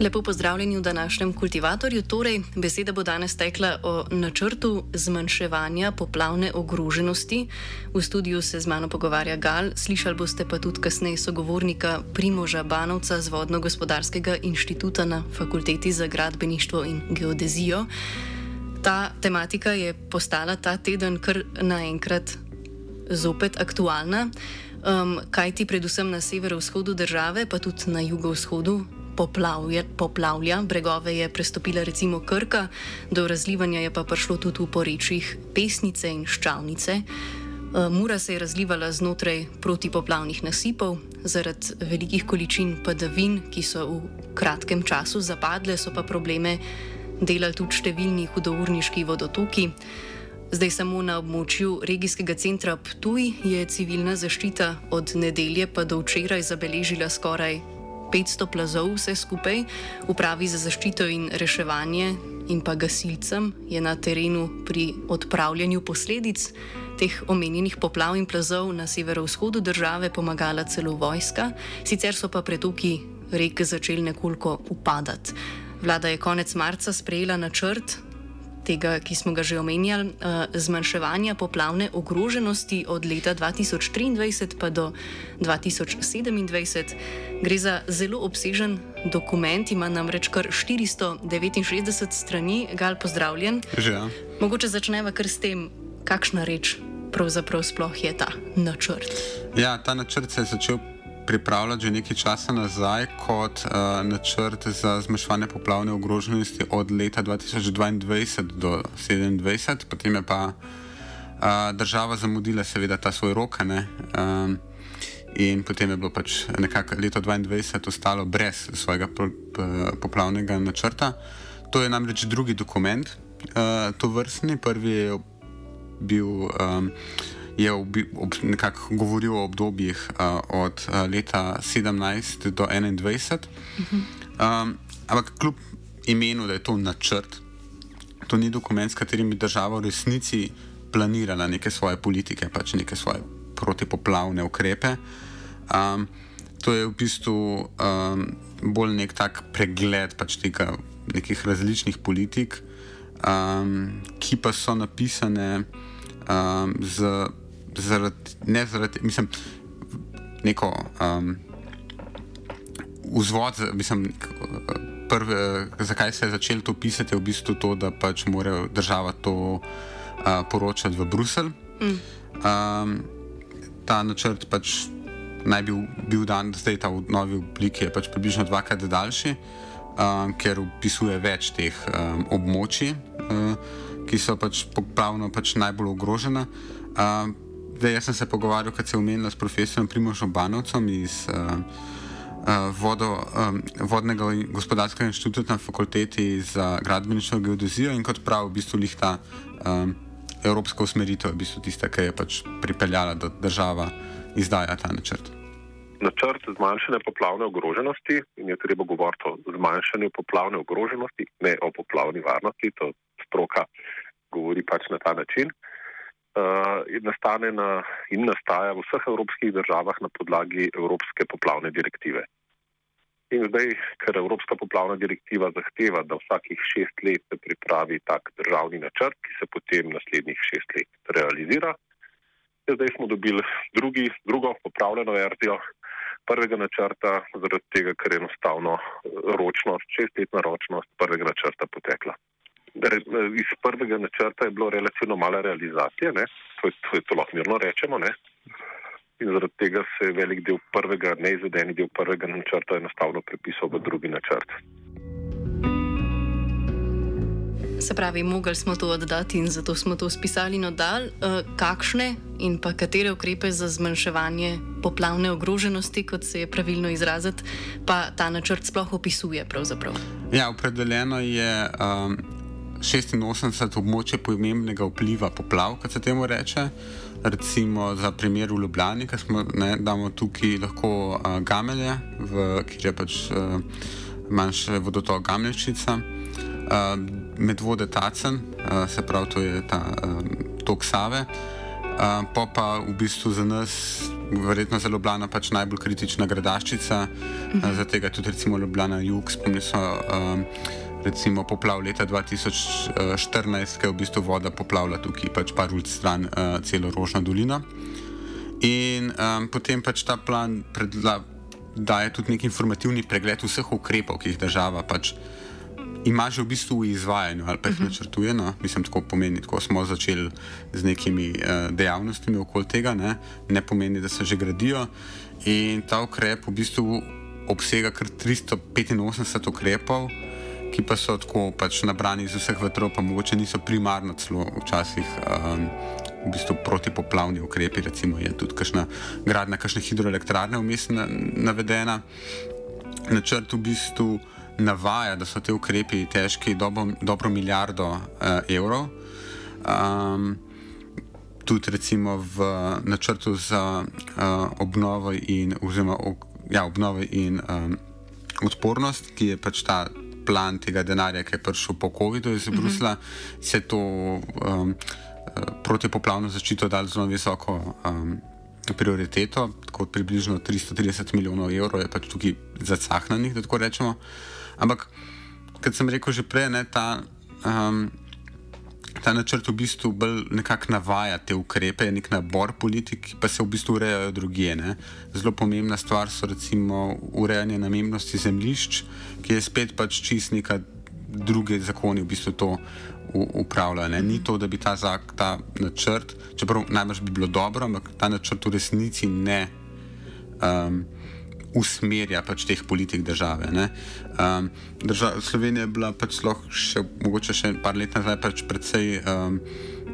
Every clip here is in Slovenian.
Lepo pozdravljeni v današnjem kultivatorju. Torej, beseda bo danes tekla o načrtu zmanjševanja poplavne ogroženosti. V studiu se z mano pogovarja Gal, slišali boste pa tudi kasneje sogovornika Primoža Banovca z Vodno-gospodarskega inštituta na Fakulteti za gradbeništvo in geodezijo. Ta tematika je postala ta teden kar naenkrat zopet aktualna. Um, kaj ti predvsem na severovzhodu države, pa tudi na jugovzhodu, poplavlja, poplavlja, bregove je prestopila recimo Krka, do razlivanja je pa prišlo tudi v porečjih Pesnice in Ščavnice. Mura se je razlivala znotraj protipoplavnih nasipov, zaradi velikih količin padavin, ki so v kratkem času zapadle, so pa probleme delali tudi številni hudourniški vodotoki. Zdaj samo na območju regijskega centra Ptuj je civilna zaščita od nedelje pa do včeraj zabeležila skoraj 500 plazov vse skupaj, upravi za zaščito in reševanje in pa gasilcem je na terenu pri odpravljanju posledic teh omenjenih poplav in plazov na severovzhodu države pomagala celo vojska, sicer so pa pretoki reke začeli nekoliko upadati. Vlada je konec marca sprejela načrt. Tega, ki smo ga že omenjali, zmanjševanja poplavne ogroženosti od leta 2023 pa do 2027. Gre za zelo obsežen dokument, ima namreč kar 469 strani. Gal, pozdravljen. Že ja. Mogoče začneva kar s tem, kakšna reč pravzaprav sploh je ta načrt. Ja, ta načrt se je začel pripravljati že nekaj časa nazaj kot uh, načrt za zmanjševanje poplavne ogroženosti od leta 2022 do 2027, potem je pa uh, država zamudila seveda ta svoj rok. Um, In potem je bilo pač nekako leto 2022 ostalo brez svojega poplavnega načrta. To je namreč drugi dokument, uh, to vrstni. Prvi je bil, um, je ob, ob, nekako govoril o obdobjih uh, od uh, leta 17 do 21. Um, ampak kljub imenu, da je to načrt, to ni dokument, s katerim bi država v resnici planirala neke svoje politike, pač neke svoje protipoplavne ukrepe. Um, to je v bistvu um, bolj nek tak pregled pač tega, nekih različnih politik, um, ki pa so napisane um, z, zaradi, ne zaradi, mislim, neko um, vzvod, mislim, prve, zakaj se je začelo to pisati, je v bistvu to, da pač mora država to uh, poročati v Bruselj. Mm. Um, ta načrt pač naj bi bil dan, zdaj ta v novi obliki je pač približno dvakrat daljši, um, ker opisuje več teh um, območij, um, ki so pač poplavno pač najbolj ogrožena. Um, zdaj, jaz sem se pogovarjal, kad se je omenila s profesorjem Primožom Banovcem iz um, uh, vodo, um, Vodnega gospodarskega inštituta na fakulteti za gradbeništvo geodezijo in kot prav v bistvu lihta. Um, evropska usmeritev je v bistvu tista, ki je pač pripeljala, da država izdaja ta načrt. Načrt zmanjšanja poplavne ogroženosti in je treba govoriti o zmanjšanju poplavne ogroženosti, ne o poplavni varnosti, to stroka govori pač na ta način. Uh, nastane na, in nastaja v vseh evropskih državah na podlagi Evropske poplavne direktive. In zdaj, ker Evropska poplavna direktiva zahteva, da vsakih šest let se pripravi tak državni načrt, ki se potem naslednjih šest let realizira, zdaj smo dobili drugi, drugo popravljeno verzijo prvega načrta, zaradi tega, ker je enostavno ročnost, šestletna ročnost prvega načrta potekla. Iz prvega načrta je bilo relativno malo realizacije, to, je, to je to lahko mirno rečemo, ne? in zaradi tega se je velik del prvega, neizvedeni del prvega načrta enostavno prepisal v drugi načrt. Se pravi, mogli smo to oddati in zato smo to spisali in oddali. Uh, kakšne in pa katere ukrepe za zmanjševanje poplavne ogroženosti, kot se je pravilno izraziti, pa ta načrt sploh opisuje? Pravzaprav? Ja, opredeljeno je um, 86 območje pomembnega vpliva poplav, kot se temu reče. Recimo za primer v Ljubljani, ki smo ne, damo tukaj lahko uh, gamelje, v, kjer je pač uh, manjše vodotok Gameljčica uh, med vode Tacen, uh, se pravi, to je ta uh, tok Save. Uh, pa pa v bistvu za nas, verjetno za Ljubljana, pač najbolj kritična gradaščica, uh -huh. uh, zato je tudi recimo Ljubljana jug, spomni se. Uh, Recimo poplav leta 2014, ki je v bistvu voda poplavila tukaj, pač par ulic stran, uh, celo Rožna dolina. In um, potem pač ta plan predla, daje tudi neki informativni pregled vseh ukrepov, ki jih država pač ima že v bistvu v izvajanju ali pa jih uh mhm. -huh. načrtuje. No? Mislim, tako pomeni, da smo začeli z nekimi uh, dejavnostmi okoli tega, ne? ne pomeni, da se že gradijo. In ta ukrep v bistvu obsega kar 385 ukrepov, ki pa so tako pač nabrani iz vseh vetrov, pa mogoče niso primarno celo včasih. Um, V bistvu protipoplavni ukrepi, recimo je tudi kakšna gradnja, kakšne hidroelektrarne vmes navedena. Načrt v bistvu navaja, da so te ukrepi težki dobro, dobro milijardo uh, evrov. Um, tudi recimo v načrtu za uh, obnovo in, oziroma, ja, obnovo in um, odpornost, ki je pač ta plan tega denarja, ki je prišel po COVID-u iz mhm. Brusla, uh -huh. se to um, protipoplavno zaščito dal zelo visoko. Um, Prioriteto, kot približno 330 milijonov evrov, je pač tukaj zacahnanih, da tako rečemo. Ampak, kot sem rekel že prej, ne, ta, um, ta načrt v bistvu bolj nekako navaja te ukrepe, je nek nabor politik, ki pa se v bistvu urejajo drugje. Ne. Zelo pomembna stvar so recimo urejanje namembnosti zemljišč, ki je spet pač čist neka druge zakoni v bistvu to. Upravljajo. Ni to, da bi ta, zak, ta načrt, čeprav najbrž bi bilo dobro, ampak ta načrt v resnici ne um, usmerja pač teh politik države. Um, država, Slovenija je bila pač še, mogoče še par let nazaj pač predvsej um,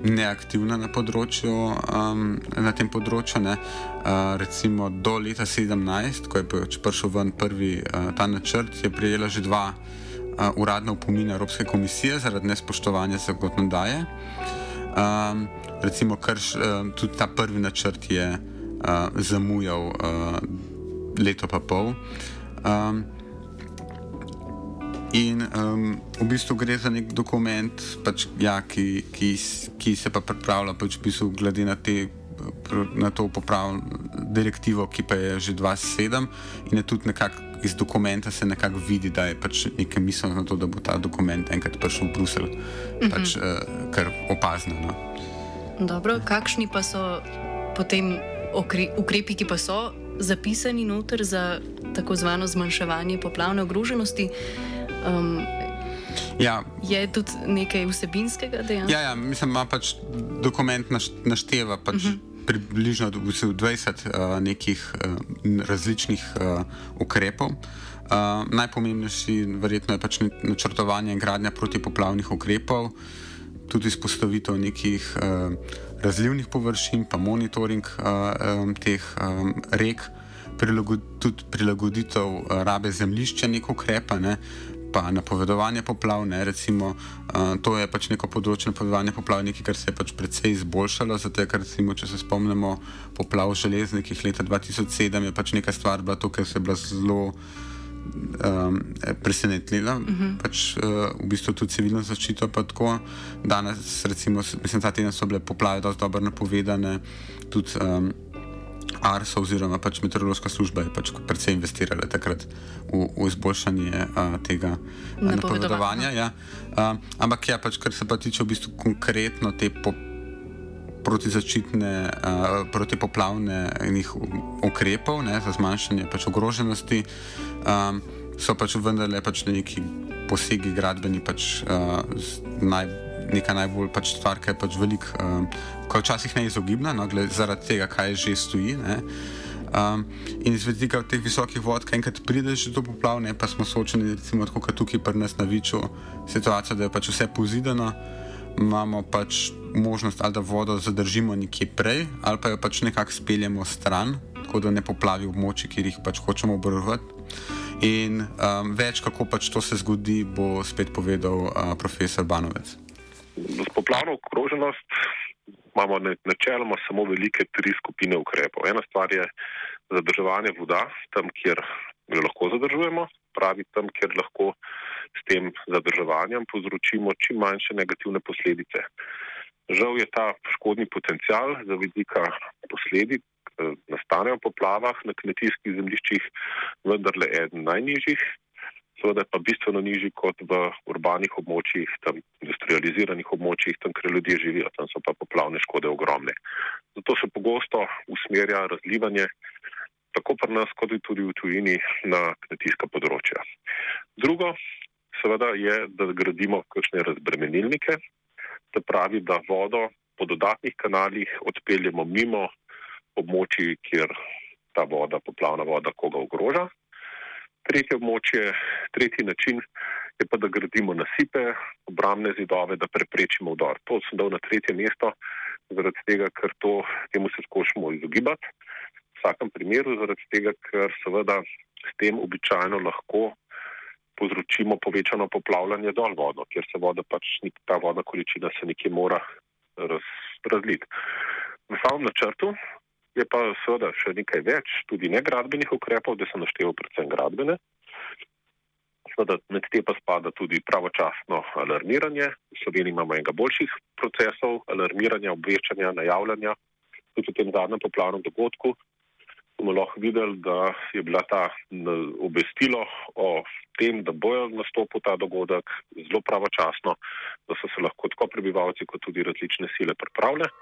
neaktivna na, področju, um, na tem področju. Uh, recimo do leta 2017, ko je pač prišel ven prvi uh, ta načrt, je prijela že dva uh, uradna upomina Evropske komisije zaradi nespoštovanja zakonodaje. Um, recimo, kar uh, tudi ta prvi načrt je uh, zamujal. Uh, leto pa pol. Um, in um, v bistvu gre za nek dokument, pač, ja, ki, ki, ki se pa pripravlja pač v bistvu glede na, te, na to popravljeno direktivo, ki pa je že 27 in je tudi nekako iz dokumenta se nekako vidi, da je pač nekaj misel na to, da bo ta dokument enkrat prišel v Bruselj, uh -huh. pač, uh, kar opazno. No. Dobro, kakšni pa so potem ukrepi, ki pa so zapisani noter za tako zvano zmanjševanje poplavne ogroženosti. Um, ja. Je tudi nekaj vsebinskega dejansko? Ja, ja, mislim, da pač dokument našteva pač uh mhm. -huh. približno 20 uh, nekih uh, različnih uh, ukrepov. Uh, najpomembnejši verjetno je pač načrtovanje in gradnja protipoplavnih ukrepov, tudi izpostavitev nekih uh, razlivnih površin, pa monitoring um, teh um, rek, prilagod, tudi prilagoditev uh, rabe zemljišča, neko ukrepa, ne, pa napovedovanje poplav. Ne, recimo, uh, to je pač neko področje napovedovanja poplav, nekaj, kar se je pač precej izboljšalo. Zato, ker recimo, če se spomnimo poplav železnikih leta 2007, je pač neka stvar bila to, ker se je bila zelo um, presenetila, uh mhm. -huh. pač, uh, v bistvu tudi civilno zaščito. Danes, recimo, mislim, ta teden so bile poplave dosti dobro napovedane. Tudi, um, Arso oziroma pač meteorološka služba je pač predvsej investirala takrat v, v izboljšanje uh, tega napovedovanja. Ja. Uh, ampak ja, pač, kar se pa tiče v bistvu konkretno te po, protizaščitne, uh, protipoplavne ukrepov ne, za zmanjšanje pač ogroženosti, um, so pač vendarle pač neki posegi gradbeni, pač, uh, naj, neka najbolj pač stvar, ki je pač velik, um, ko je včasih neizogibna, no, gled, zaradi tega, kaj že stoji. Ne. Um, in iz vidika teh visokih vod, kaj enkrat prideš do poplav, ne pa smo soočeni, recimo, kot tukaj pri nas na Viču, situacija, da je pač vse pozidano imamo pač možnost, ali da vodo zadržimo nekje prej, ali pa jo pač nekako speljemo stran, tako da ne poplavi območij, kjer jih pač hočemo obrovati. In um, več, kako pač to se zgodi, bo spet povedal uh, profesor Banovec. Z poplavno okroženost imamo načeloma samo velike tri skupine ukrepov. Ena stvar je zadrževanje voda tam, kjer jo lahko zadržujemo, pravi tam, kjer lahko s tem zadrževanjem povzročimo čim manjše negativne posledice. Žal je ta škodni potencial za vidika posledic eh, nastanejo v poplavah na kmetijskih zemljiščih vendarle eden najnižjih, seveda pa bistveno nižji kot v urbanih območjih, tam industrializiranih območjih, tam, kjer ljudje živijo, tam so pa poplavne škode ogromne. Zato se pogosto usmerja razlivanje tako pri nas, kot tudi v tujini na kmetijska področja. Drugo, seveda je, da gradimo kakšne razbremenilnike, to pravi, da vodo po dodatnih kanalih odpeljemo mimo območij, kjer ta voda, poplavna voda, koga ogroža. Tretje območje, tretji način je pa, da gradimo nasipe, obramne zidove, da preprečimo vdor. To sem dal na tretje mesto, zaradi tega, ker to, temu se skušamo izogibati. V vsakem primeru, zaradi tega, ker seveda s tem običajno lahko povzročimo povečano poplavljanje dol vodo, ker se voda pač, ta vodna količina se nekje mora raz, razliti. V samem načrtu je pa seveda še nekaj več, tudi ne gradbenih ukrepov, da sem naštel predvsem gradbene. Seveda med te pa spada tudi pravočasno alarmiranje. V Sloveniji imamo enega boljših procesov alarmiranja, obveščanja, najavljanja. Tudi v tem zadnjem poplavnem dogodku smo lahko videli, da je bila ta obvestilo o tem, da bojo nastopil ta dogodek zelo pravočasno, da so se lahko tako prebivalci kot tudi različne sile pripravljali.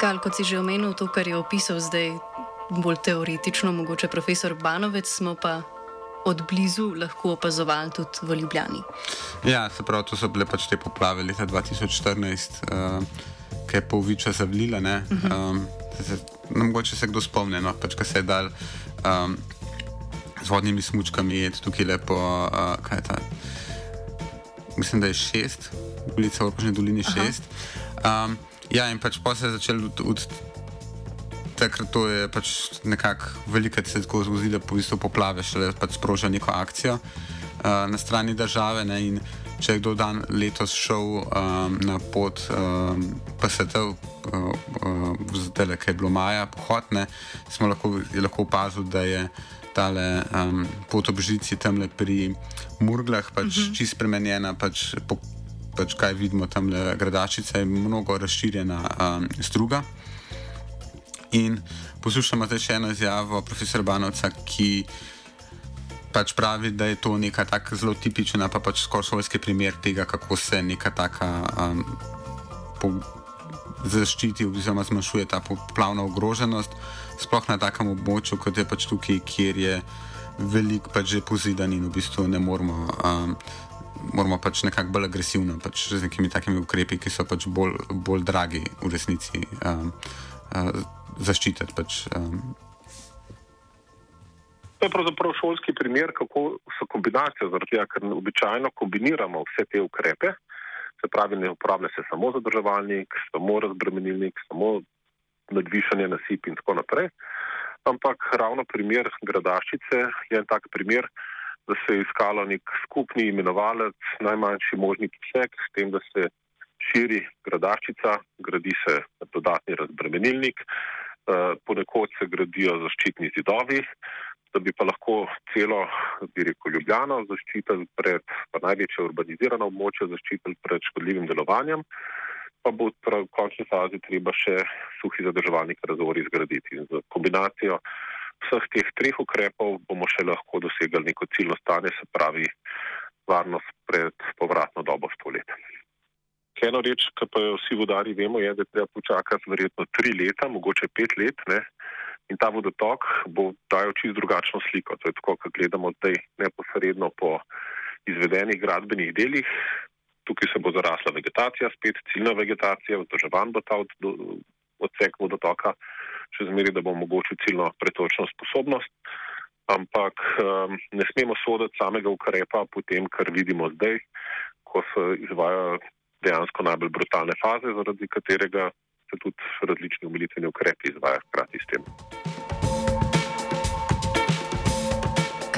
Gal, kot si že omenil, to, kar je opisal zdaj bolj teoretično, mogoče profesor Banovec, smo pa od blizu lahko opazovali tudi v Ljubljani. Ja, se pravi, to so bile pač te poplave leta 2014. Uh, ki je polviča zavlila. Ne? Um, no, mogoče se kdo spomni, no? pač, kaj se je dal um, z vodnimi smočkami jedeti tukaj lepo. Uh, kaj je ta? Mislim, da je šest, ulica v Rožni dolini šest. Um, ja, in pač pa se je začel od, od takrat, to je pač nekako velika, da se je tako zgodilo, po bistvu poplave, šele pač sprožil neko akcijo uh, na strani države. Ne? In če je kdo dan letos šel um, na pot um, PST, uh, uh, zdaj le, kaj je bilo maja, pohodne, smo lahko, lahko opazili, da je tale um, pot ob žici tam le pri Murglah, pač uh mhm. -huh. čist spremenjena, pač, po, pač kaj vidimo tam le gradačica, je mnogo razširjena um, struga. In poslušamo zdaj še eno izjavo profesora Banovca, ki pač pravi, da je to neka tako zelo tipična, pa pač skoraj šolski primer tega, kako se neka taka um, po, zaščiti oziroma zmanjšuje ta poplavna ogroženost, sploh na takem območju, kot je pač tukaj, kjer je velik pač že pozidan in v bistvu ne moramo. Um, Moramo pač nekako bolj agresivno, pač z nekimi takimi ukrepi, ki so pač bolj, bolj dragi v resnici, um, uh, zaščititi. Pač, um, To je pravzaprav šolski primer, kako so kombinacije, zaradi tega, ker običajno kombiniramo vse te ukrepe, se pravi, ne uporablja se samo zadrževalnik, samo razbremenilnik, samo nadvišanje nasip in tako naprej. Ampak ravno primer gradaščice je en tak primer, da se je iskalo nek skupni imenovalec, najmanjši možni poseg, s tem, da se širi gradaščica, gradi se dodatni razbremenilnik, eh, ponekod se gradijo zaščitni zidovi da bi pa lahko celo, bi rekel, Ljubljano zaščitili pred, pa največje urbanizirano območje zaščitili pred škodljivim delovanjem, pa bo v končni fazi treba še suhi zadrževalnik razvor izgraditi. In z kombinacijo vseh teh treh ukrepov bomo še lahko dosegli neko ciljno stanje, se pravi varnost pred povratno dobo stoletja. Eno reč, ki pa jo vsi vodari vemo, je, da treba počakati verjetno tri leta, mogoče pet let. Ne? In ta vodotok bo dajal čist drugačno sliko. To je tako, kot gledamo zdaj neposredno po izvedenih gradbenih delih. Tukaj se bo zarasla vegetacija, spet ciljna vegetacija, vzdrževan bo ta od, do, odsek vodotoka, še zmeri, da bo omogočil ciljno pretočno sposobnost. Ampak um, ne smemo soditi samega ukrepa po tem, kar vidimo zdaj, ko se izvajajo dejansko najbolj brutalne faze, zaradi katerega se tudi različni umilitveni ukrepi izvajajo hkrati s tem.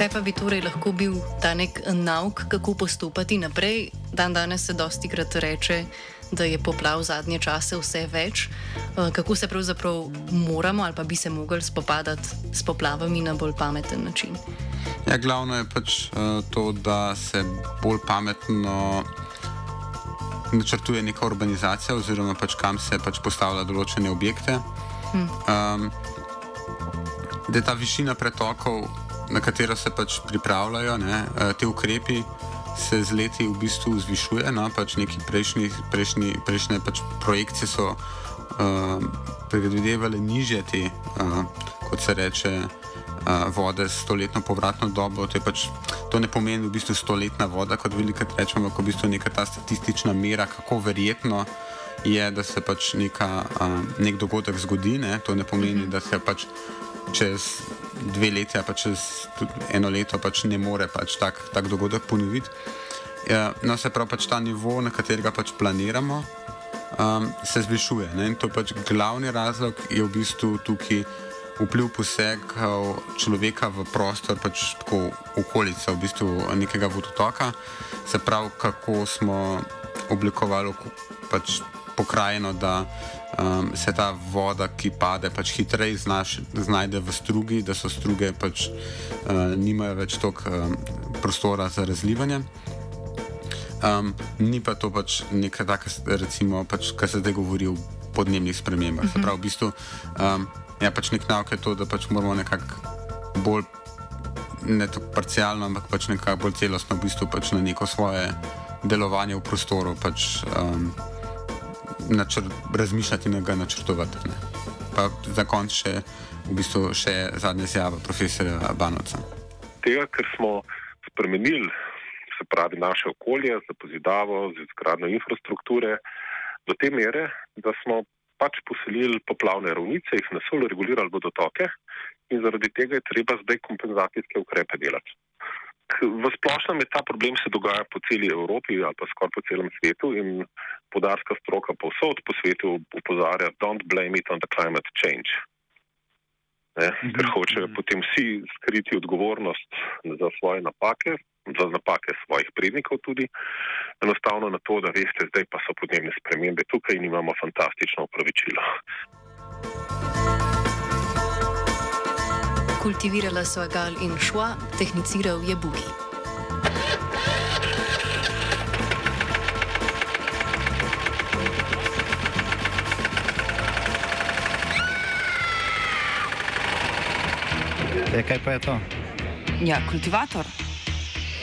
Kaj pa bi torej lahko bil ta nek nauk, kako postopati naprej? Dan danes se dosti krat reče, da je poplav zadnje čase vse več. Eh, kako se pravzaprav moramo ali pa bi se mogli spopadati s poplavami na bolj pameten način? Ja, glavno je pač uh, to, da se bolj pametno načrtuje neka urbanizacija, oziroma pač kam se pač postavlja določene objekte. Um, da je ta višina pretokov, na katero se pač pripravljajo ne, eh, te ukrepi, se z leti v bistvu zvišuje. No, pač neki prejšnji, prejšnji, prejšnje pač projekcije so uh, predvidevale nižje te, uh, kot se reče vode s stoletno povratno dobo. To, pač, to ne pomeni v bistvu stoletna voda, kot velikokrat rečemo, ampak v bistvu neka ta statistična mera, kako verjetno je, da se pač neka, um, nek dogodek zgodi. Ne? To ne pomeni, da se pač čez dve leti, pa čez eno leto pač ne more pač tak, tak dogodek ponoviti. Ja, no, se pravi, pač ta nivo, na katerega pač planiramo, um, se zvišuje. Ne? In to je pač glavni razlog, je v bistvu tukaj vpliv posegov človeka v prostor, pač tako okolica v bistvu nekega vodotoka, se pravi, kako smo oblikovali pač pokrajino, da um, se ta voda, ki pade, pač hitreje znajde v strugi, da so struge pač uh, nimajo več toliko um, prostora za razlivanje. Um, ni pa to pač nekaj takega, recimo, pač, kar se zdaj govori o podnebnih spremembah. Uh -huh. Se pravi, v bistvu um, je pač nek nauk, to, da pač moramo nekako bolj, ne tako parcialno, ampak pač nekako bolj celostno, v bistvu pač na neko svoje delovanje v prostoru, pač um, načr, razmišljati in ga načrtovati. Ne. Pa za konec še, v bistvu še zadnja izjava profesorja Banoca. Tega, ker smo spremenili, se pravi, naše okolje za pozidavo, za izgradno infrastrukture, do te mere, da smo pač poselili poplavne ravnice, jih nasolili, regulirali vodotoke in zaradi tega je treba zdaj kompenzacijske ukrepe delati. V splošnem je ta problem se dogaja po celi Evropi ali pa skoraj po celem svetu in podarska stroka povsod po svetu upozarja, don't blame it on the climate change. Ne, ker hočejo potem vsi skriti odgovornost za svoje napake, za napake svojih prednikov tudi, enostavno na to, da veste, zdaj pa so podnebne spremembe tukaj in imamo fantastično upravičilo. Kultivirala so gal in šua, tehniciral je bugi. E, kaj pa je to? Ja, kultivator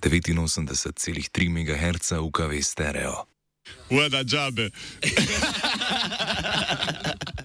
89,3 MHz UKV stereo. Vada džabe.